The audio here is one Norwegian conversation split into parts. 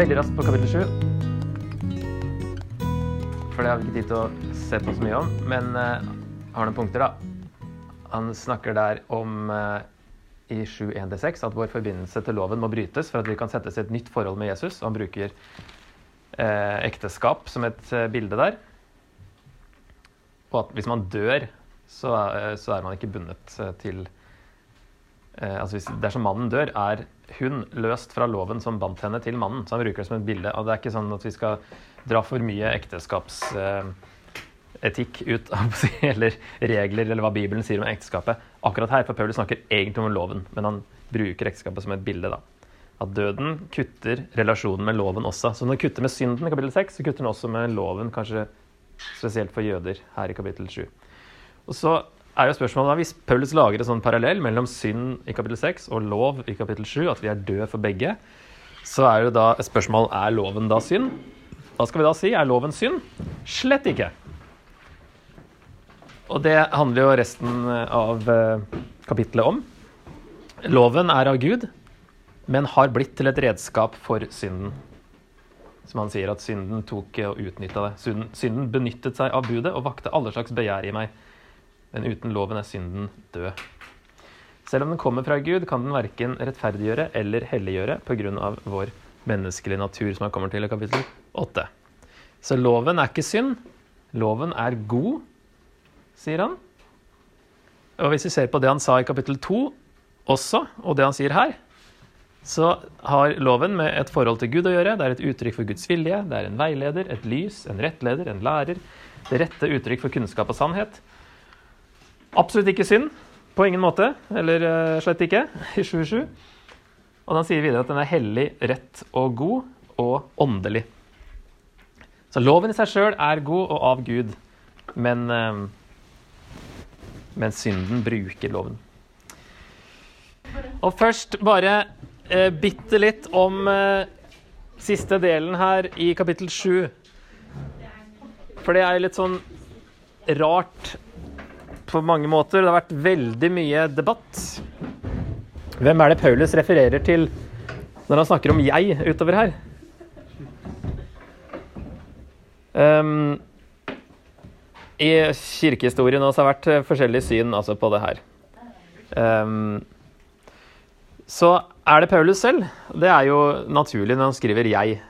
veldig raskt på kapittel 7. For det har vi ikke tid til å se på så mye om. Men uh, har noen punkter, da. Han snakker der om uh, i 7.1-6 at vår forbindelse til loven må brytes for at vi kan settes i et nytt forhold med Jesus. Han bruker uh, ekteskap som et bilde der. Og at hvis man dør, så, så er man ikke bundet til altså hvis, Dersom mannen dør, er hun løst fra loven som bandt henne til mannen. Så han bruker det som et bilde. Og det er ikke sånn at vi skal dra for mye ekteskapsetikk ut av eller regler eller hva Bibelen sier om ekteskapet akkurat her. For Paulus snakker egentlig om loven, men han bruker ekteskapet som et bilde. da. At døden kutter relasjonen med loven også. Så når han kutter med synden i kapittel 6, så kutter han også med loven, kanskje spesielt for jøder her i kapittel 7. Og så er jo spørsmålet Hvis Paulus lager en sånn parallell mellom synd i kapittel 6 og lov i kapittel 7, at vi er døde for begge, så er jo da et spørsmål er loven da synd. Hva skal vi da si? Er loven synd? Slett ikke. Og det handler jo resten av eh, kapittelet om. Loven er av Gud, men har blitt til et redskap for synden. Som han sier at synden tok og utnytta det. Synden benyttet seg av budet og vakte alle slags begjær i meg men uten loven er synden død. Selv om den kommer fra Gud, kan den verken rettferdiggjøre eller helliggjøre pga. vår menneskelige natur, som han kommer til i kapittel 8. Så loven er ikke synd. Loven er god, sier han. Og hvis vi ser på det han sa i kapittel 2 også, og det han sier her, så har loven med et forhold til Gud å gjøre. Det er et uttrykk for Guds vilje. Det er en veileder, et lys, en rettleder, en lærer. Det rette uttrykk for kunnskap og sannhet. Absolutt ikke synd. På ingen måte. Eller uh, slett ikke. I 27. Og den sier videre at den er hellig, rett og god og åndelig. Så loven i seg sjøl er god og av Gud, men, uh, men synden bruker loven. Og først bare uh, bitte litt om siste delen her i kapittel 7. For det er litt sånn rart på mange måter. Det har vært veldig mye debatt. Hvem er det Paulus refererer til når han snakker om 'jeg' utover her? Um, I kirkehistorien også har det vært forskjellige syn altså, på det her. Um, så er det Paulus selv. Det er jo naturlig når han skriver 'jeg'.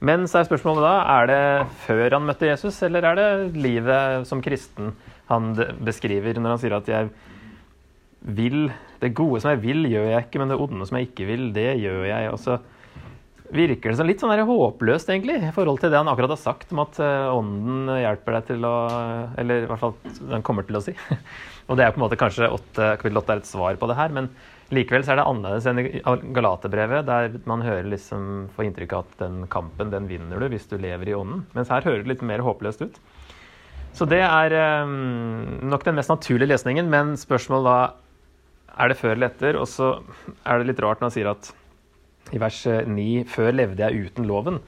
Men så er spørsmålet da er det før han møtte Jesus, eller er det livet som kristen? Han beskriver når han sier at jeg vil Det gode som jeg vil, gjør jeg ikke, men det onde som jeg ikke vil, det gjør jeg. Og så virker det som litt sånn håpløst, egentlig, i forhold til det han akkurat har sagt om at eh, ånden hjelper deg til å Eller i hvert fall den kommer til å si. Og det er på en måte kanskje 8, kapittel 8 er et svar på det her, men likevel så er det annerledes enn i Galaterbrevet, der man hører liksom, får inntrykk av at den kampen, den vinner du hvis du lever i ånden. Mens her hører det litt mer håpløst ut. Så det er um, nok den mest naturlige lesningen, men spørsmålet da er det før eller etter? Og så er det litt rart når han sier at i vers 9 før levde jeg uten loven,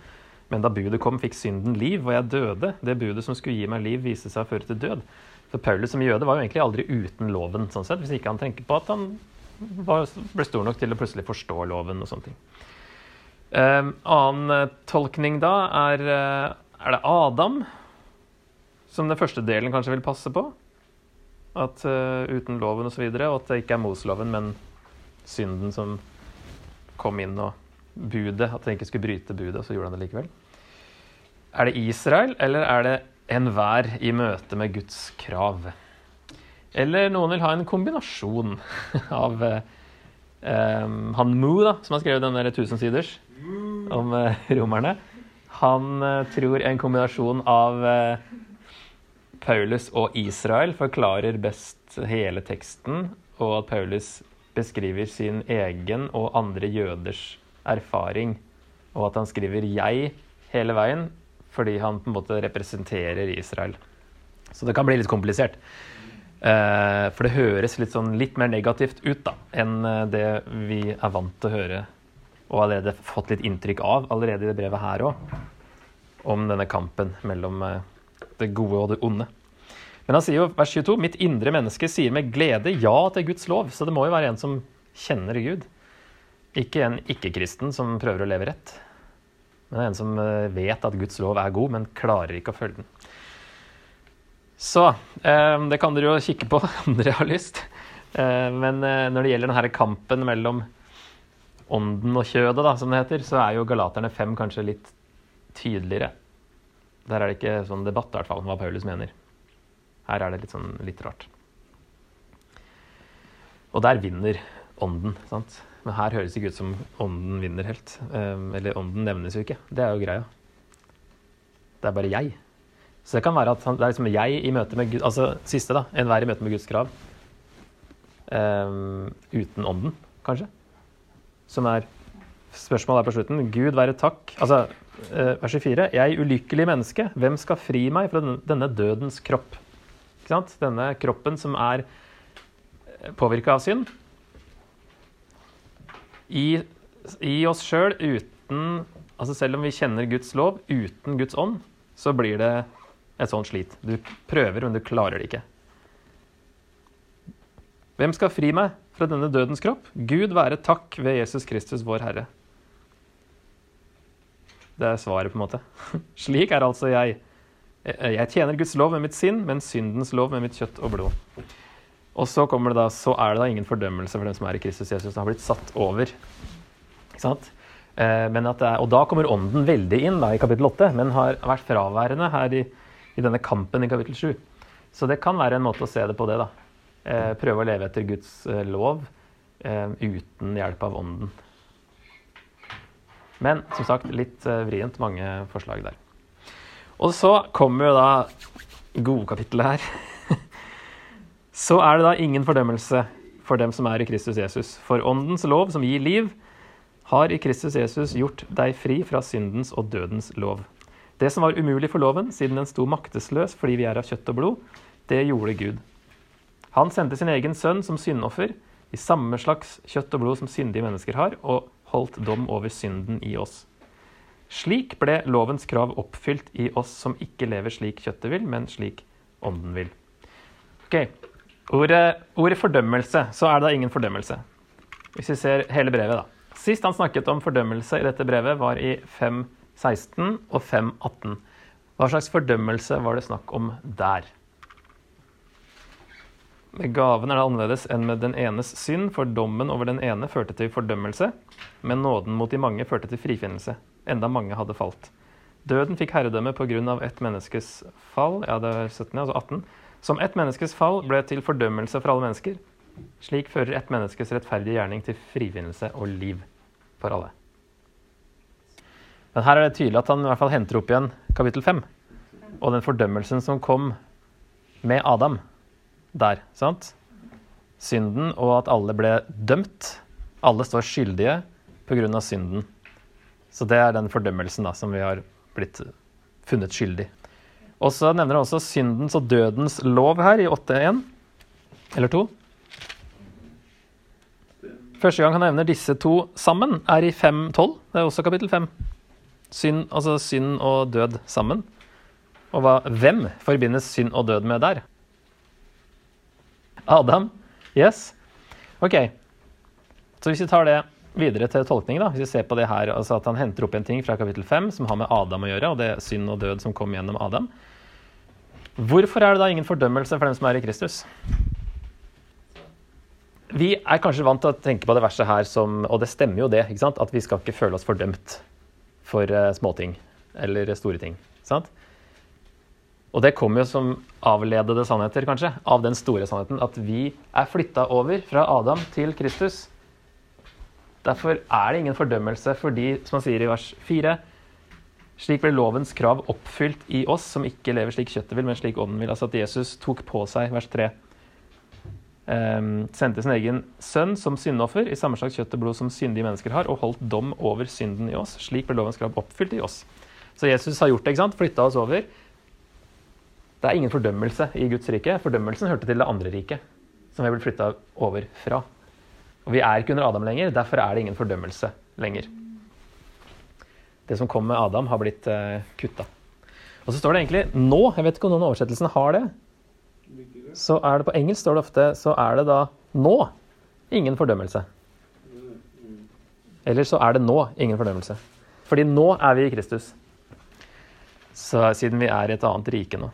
men da budet kom, fikk synden liv, og jeg døde. Det budet som skulle gi meg liv, viste seg å føre til død. For Paulus som jøde var jo egentlig aldri uten loven, sånn sett, hvis ikke han tenker på at han var, ble stor nok til å plutselig forstå loven og sånne ting. Um, annen tolkning da er, er det Adam som den første delen kanskje vil passe på. At uh, uten loven osv. Og, så videre, og at det ikke er Mosloven, men synden som kom inn og budet. At han ikke skulle bryte budet, og så gjorde han det likevel. Er det Israel, eller er det enhver i møte med Guds krav? Eller noen vil ha en kombinasjon av um, han Mu, da, som har skrevet den tusensiders om uh, romerne. Han tror en kombinasjon av Paulus og Israel forklarer best hele teksten, og at Paulus beskriver sin egen og andre jøders erfaring, og at han skriver 'jeg' hele veien fordi han på en måte representerer Israel. Så det kan bli litt komplisert. Eh, for det høres litt, sånn, litt mer negativt ut da, enn eh, det vi er vant til å høre, og allerede fått litt inntrykk av allerede i det brevet her òg, om denne kampen mellom eh, det gode og det onde. Men han sier jo vers 22 mitt indre menneske sier med glede ja til Guds lov. Så det må jo være en som kjenner Gud. Ikke en ikke-kristen som prøver å leve rett. Men en som eh, vet at Guds lov er god, men klarer ikke å følge den. Så eh, det kan dere jo kikke på om dere har lyst. Eh, men når det gjelder denne kampen mellom ånden og kjødet, da, som det heter, så er jo Galaterne 5 kanskje litt tydeligere. Der er det ikke sånn debatt, i hvert fall, om hva Paulus mener. Her er det litt sånn litt rart. Og der vinner ånden, sant. Men her høres det ikke ut som ånden vinner helt. Um, eller ånden nevnes jo ikke. Det er jo greia. Det er bare jeg. Så det kan være at det er liksom jeg i møte med Gud Altså siste, da. Enhver i møte med Guds krav. Um, uten ånden, kanskje. Som er Spørsmålet er på slutten. Gud være takk. Altså, vers 24. Jeg ulykkelig menneske, hvem skal fri meg fra denne, dødens kropp? Ikke sant? Denne kroppen som er påvirka av synd. I, i oss sjøl, uten Altså selv om vi kjenner Guds lov, uten Guds ånd, så blir det et sånt slit. Du prøver, men du klarer det ikke. Hvem skal fri meg fra denne dødens kropp? Gud være takk ved Jesus Kristus, vår Herre. Det er svaret, på en måte. Slik er altså jeg. Jeg tjener Guds lov med mitt sinn, men syndens lov med mitt kjøtt og blod. Og så kommer det da, så er det da ingen fordømmelse for dem som er i Kristus Jesus, som har blitt satt over. Ikke sant? Eh, er, og da kommer ånden veldig inn da, i kapittel 8, men har vært fraværende her i, i, denne kampen i kapittel 7. Så det kan være en måte å se det på det. da. Eh, prøve å leve etter Guds eh, lov uten hjelp av ånden. Men som sagt, litt vrient. Mange forslag der. Og så kommer jo da godkapittelet her. så er det da ingen fordømmelse for dem som er i Kristus Jesus. For åndens lov, som gir liv, har i Kristus Jesus gjort deg fri fra syndens og dødens lov. Det som var umulig for loven, siden den sto maktesløs fordi vi er av kjøtt og blod, det gjorde Gud. Han sendte sin egen sønn som syndoffer, i samme slags kjøtt og blod som syndige mennesker har, og holdt dom over synden i oss. Slik ble lovens krav oppfylt i oss som ikke lever slik kjøttet vil, men slik ånden vil. Ok, Ordet, ordet, fordømmelse, så er det da ingen fordømmelse. Hvis vi ser hele brevet, da. Sist han snakket om fordømmelse i dette brevet, var i 5.16 og 5.18. Hva slags fordømmelse var det snakk om der? Med gaven er det annerledes enn med den enes synd, for dommen over den ene førte til fordømmelse, men nåden mot de mange førte til frifinnelse, enda mange hadde falt. Døden fikk herredømme av ett menneskes fall, ja, det er 17, altså 18 som ett menneskes fall ble til fordømmelse for alle mennesker, slik fører ett menneskes rettferdige gjerning til frifinnelse og liv for alle. Men her er det tydelig at han i hvert fall henter opp igjen kapittel 5 og den fordømmelsen som kom med Adam der. sant? Synden og at alle ble dømt. Alle står skyldige pga. synden. Så det er den fordømmelsen da, som vi har blitt funnet skyldig. Og så nevner han også syndens og dødens lov her i 8.1. Eller 2. Første gang han nevner disse to sammen, er i 5.12. Det er også kapittel 5. Synd, altså synd og død sammen. Og hva, hvem forbindes synd og død med der? Adam? Yes? OK. Så hvis vi tar det videre til tolkning, da, hvis vi ser på det her, altså at han henter opp en ting fra kapittel 5 som har med Adam å gjøre, og det er synd og død som kom gjennom Adam, Hvorfor er det da ingen fordømmelse for dem som er i Kristus? Vi er kanskje vant til å tenke på det verset her som Og det stemmer jo det, ikke sant? at vi skal ikke føle oss fordømt for uh, småting eller store ting. Sant? Og det kommer jo som avledede sannheter, kanskje, av den store sannheten at vi er flytta over fra Adam til Kristus. Derfor er det ingen fordømmelse for de, som han sier i vers 4, slik ble lovens krav oppfylt i oss som ikke lever slik kjøttet vil, men slik ånden vil. Altså at Jesus tok på seg, vers 3, um, ehm, sendte sin egen sønn som syndoffer i samme slags kjøtt og blod som syndige mennesker har, og holdt dom over synden i oss. Slik ble lovens krav oppfylt i oss. Så Jesus har gjort det, ikke sant? flytta oss over. Det er ingen fordømmelse i Guds rike. Fordømmelsen hørte til det andre riket, som vi er blitt flytta over fra. Og Vi er ikke under Adam lenger, derfor er det ingen fordømmelse lenger det som kom med Adam, har blitt uh, eh, kutta. Og så står det egentlig 'nå'. Jeg vet ikke om noen av oversettelsene har det. Så er det På engelsk står det ofte så er det da 'nå'. Ingen fordømmelse. Eller så er det 'nå'. Ingen fordømmelse. Fordi nå er vi i Kristus. Så siden vi er i et annet rike nå.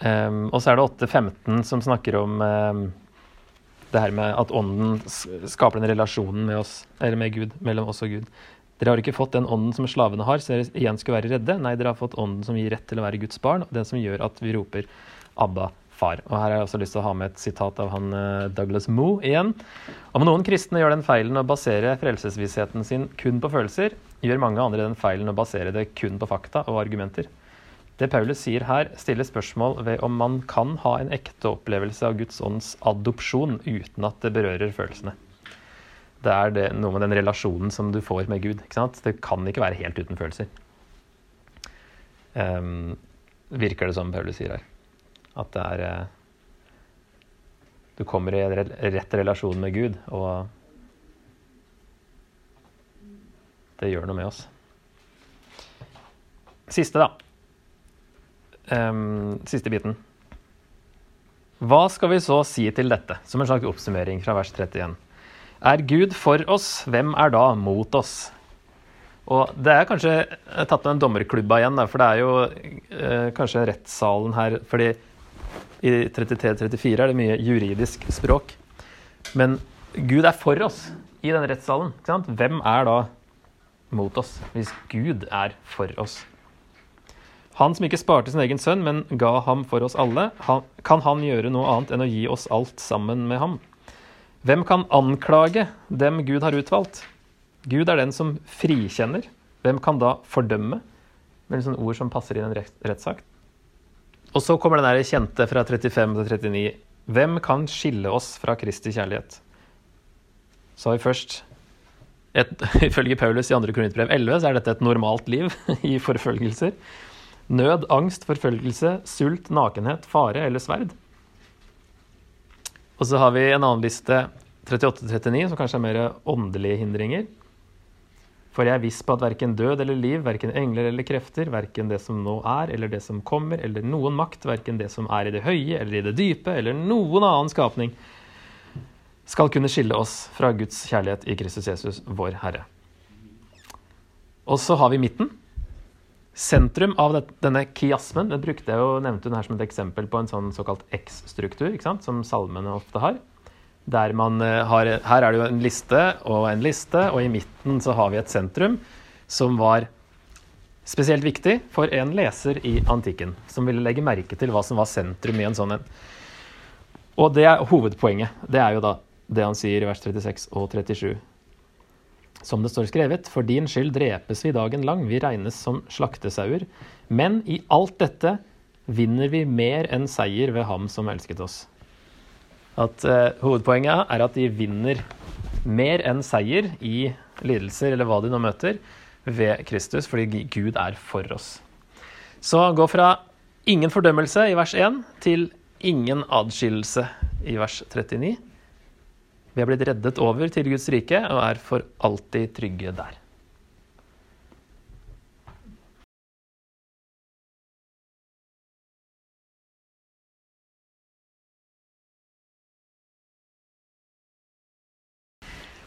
Um, og så er det 8.15 som snakker om um, det her med at ånden skaper den relasjonen med oss, eller med Gud, mellom oss og Gud. Dere har ikke fått den ånden som slavene har, så dere igjen skulle være redde. Nei, dere har fått ånden som gir rett til å være Guds barn, og den som gjør at vi roper Abba, far. Og her har jeg også lyst til å ha med et sitat av han eh, Douglas Moe igjen. Om noen kristne gjør den feilen å basere frelsesvissheten sin kun på følelser, gjør mange andre den feilen å basere det kun på fakta og argumenter. Det Paulus sier her, stiller spørsmål ved om man kan ha en ekte opplevelse av Guds ånds adopsjon uten at det berører følelsene. Det er det, noe med den relasjonen som du får med Gud. Det kan ikke være helt uten følelser. Um, virker det som Paulus sier her. At det er uh, Du kommer i rett relasjon med Gud, og det gjør noe med oss. Siste, da um, siste biten. Hva skal vi så si til dette, som en slags oppsummering fra vers 31? Er Gud for oss, hvem er da mot oss? Og Det er kanskje tatt med en dommerklubba igjen, for det er jo eh, kanskje rettssalen her fordi i 33-34 er det mye juridisk språk. Men Gud er for oss i den rettssalen. Hvem er da mot oss, hvis Gud er for oss? Han som ikke sparte sin egen sønn, men ga ham for oss alle, han, kan han gjøre noe annet enn å gi oss alt sammen med ham? Hvem kan anklage dem Gud har utvalgt? Gud er den som frikjenner. Hvem kan da fordømme? Med sånne ord som passer i en rettssak. Og så kommer den der kjente fra 35 til 39. Hvem kan skille oss fra Kristi kjærlighet? Så har vi først et, Ifølge Paulus i 2. Korinterbrev 11 så er dette et normalt liv i forfølgelser. Nød, angst, forfølgelse, sult, nakenhet, fare eller sverd. Og så har vi en annen liste, 38-39, som kanskje er mer åndelige hindringer. For jeg er viss på at verken død eller liv, verken engler eller krefter, verken det som nå er eller det som kommer, eller noen makt, verken det som er i det høye eller i det dype, eller noen annen skapning, skal kunne skille oss fra Guds kjærlighet i Kristus Jesus, vår Herre. Og så har vi midten, Sentrum av denne kiasmen den brukte jeg jo, nevnte hun her som et eksempel på en sånn såkalt X-struktur, som salmene ofte har. Der man eh, har, Her er det jo en liste og en liste, og i midten så har vi et sentrum som var spesielt viktig for en leser i antikken, som ville legge merke til hva som var sentrum i en sånn en. Og det er hovedpoenget. Det er jo da det han sier i vers 36 og 37. Som det står skrevet, for din skyld drepes vi dagen lang, vi regnes som slaktesauer. Men i alt dette vinner vi mer enn seier ved ham som elsket oss. At eh, Hovedpoenget er at de vinner mer enn seier i lidelser eller hva de nå møter, ved Kristus, fordi Gud er for oss. Så gå fra ingen fordømmelse i vers 1 til ingen adskillelse i vers 39. Vi er blitt reddet over til Guds rike og er for alltid trygge der.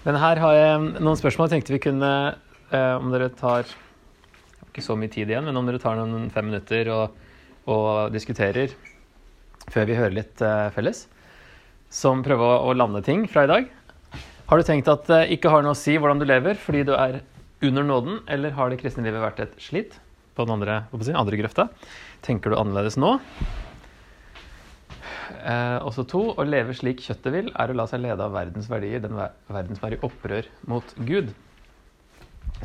Men her har jeg noen spørsmål jeg tenkte vi kunne eh, Om dere tar ikke så mye tid igjen, men om dere tar noen fem minutter og, og diskuterer før vi hører litt eh, felles som prøver å lande ting fra i dag. Har du tenkt at det ikke har noe å si hvordan du lever fordi du er under nåden, eller har det kristne livet vært et slit på den andre, si, andre grøfta? Tenker du annerledes nå? Eh, også to, å leve slik kjøttet vil, er å la seg lede av verdens verdier, den verden som er i opprør mot Gud.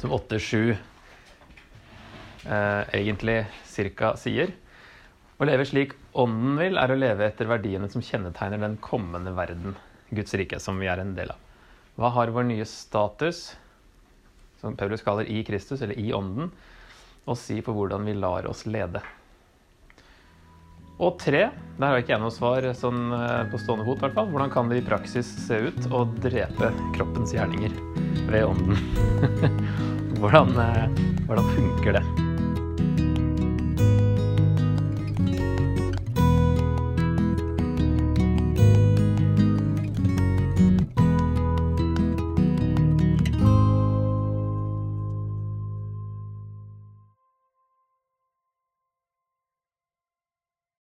Som 8-7 eh, egentlig cirka sier. Å leve slik ånden vil, er å leve etter verdiene som kjennetegner den kommende verden, Guds rike, som vi er en del av. Hva har vår nye status, som Paulus kaller i Kristus, eller i ånden, å si på hvordan vi lar oss lede? Og tre, der har ikke jeg noe svar sånn eh, på stående fot, hvert fall. Hvordan kan det i praksis se ut å drepe kroppens gjerninger ved ånden? hvordan, eh, hvordan funker det?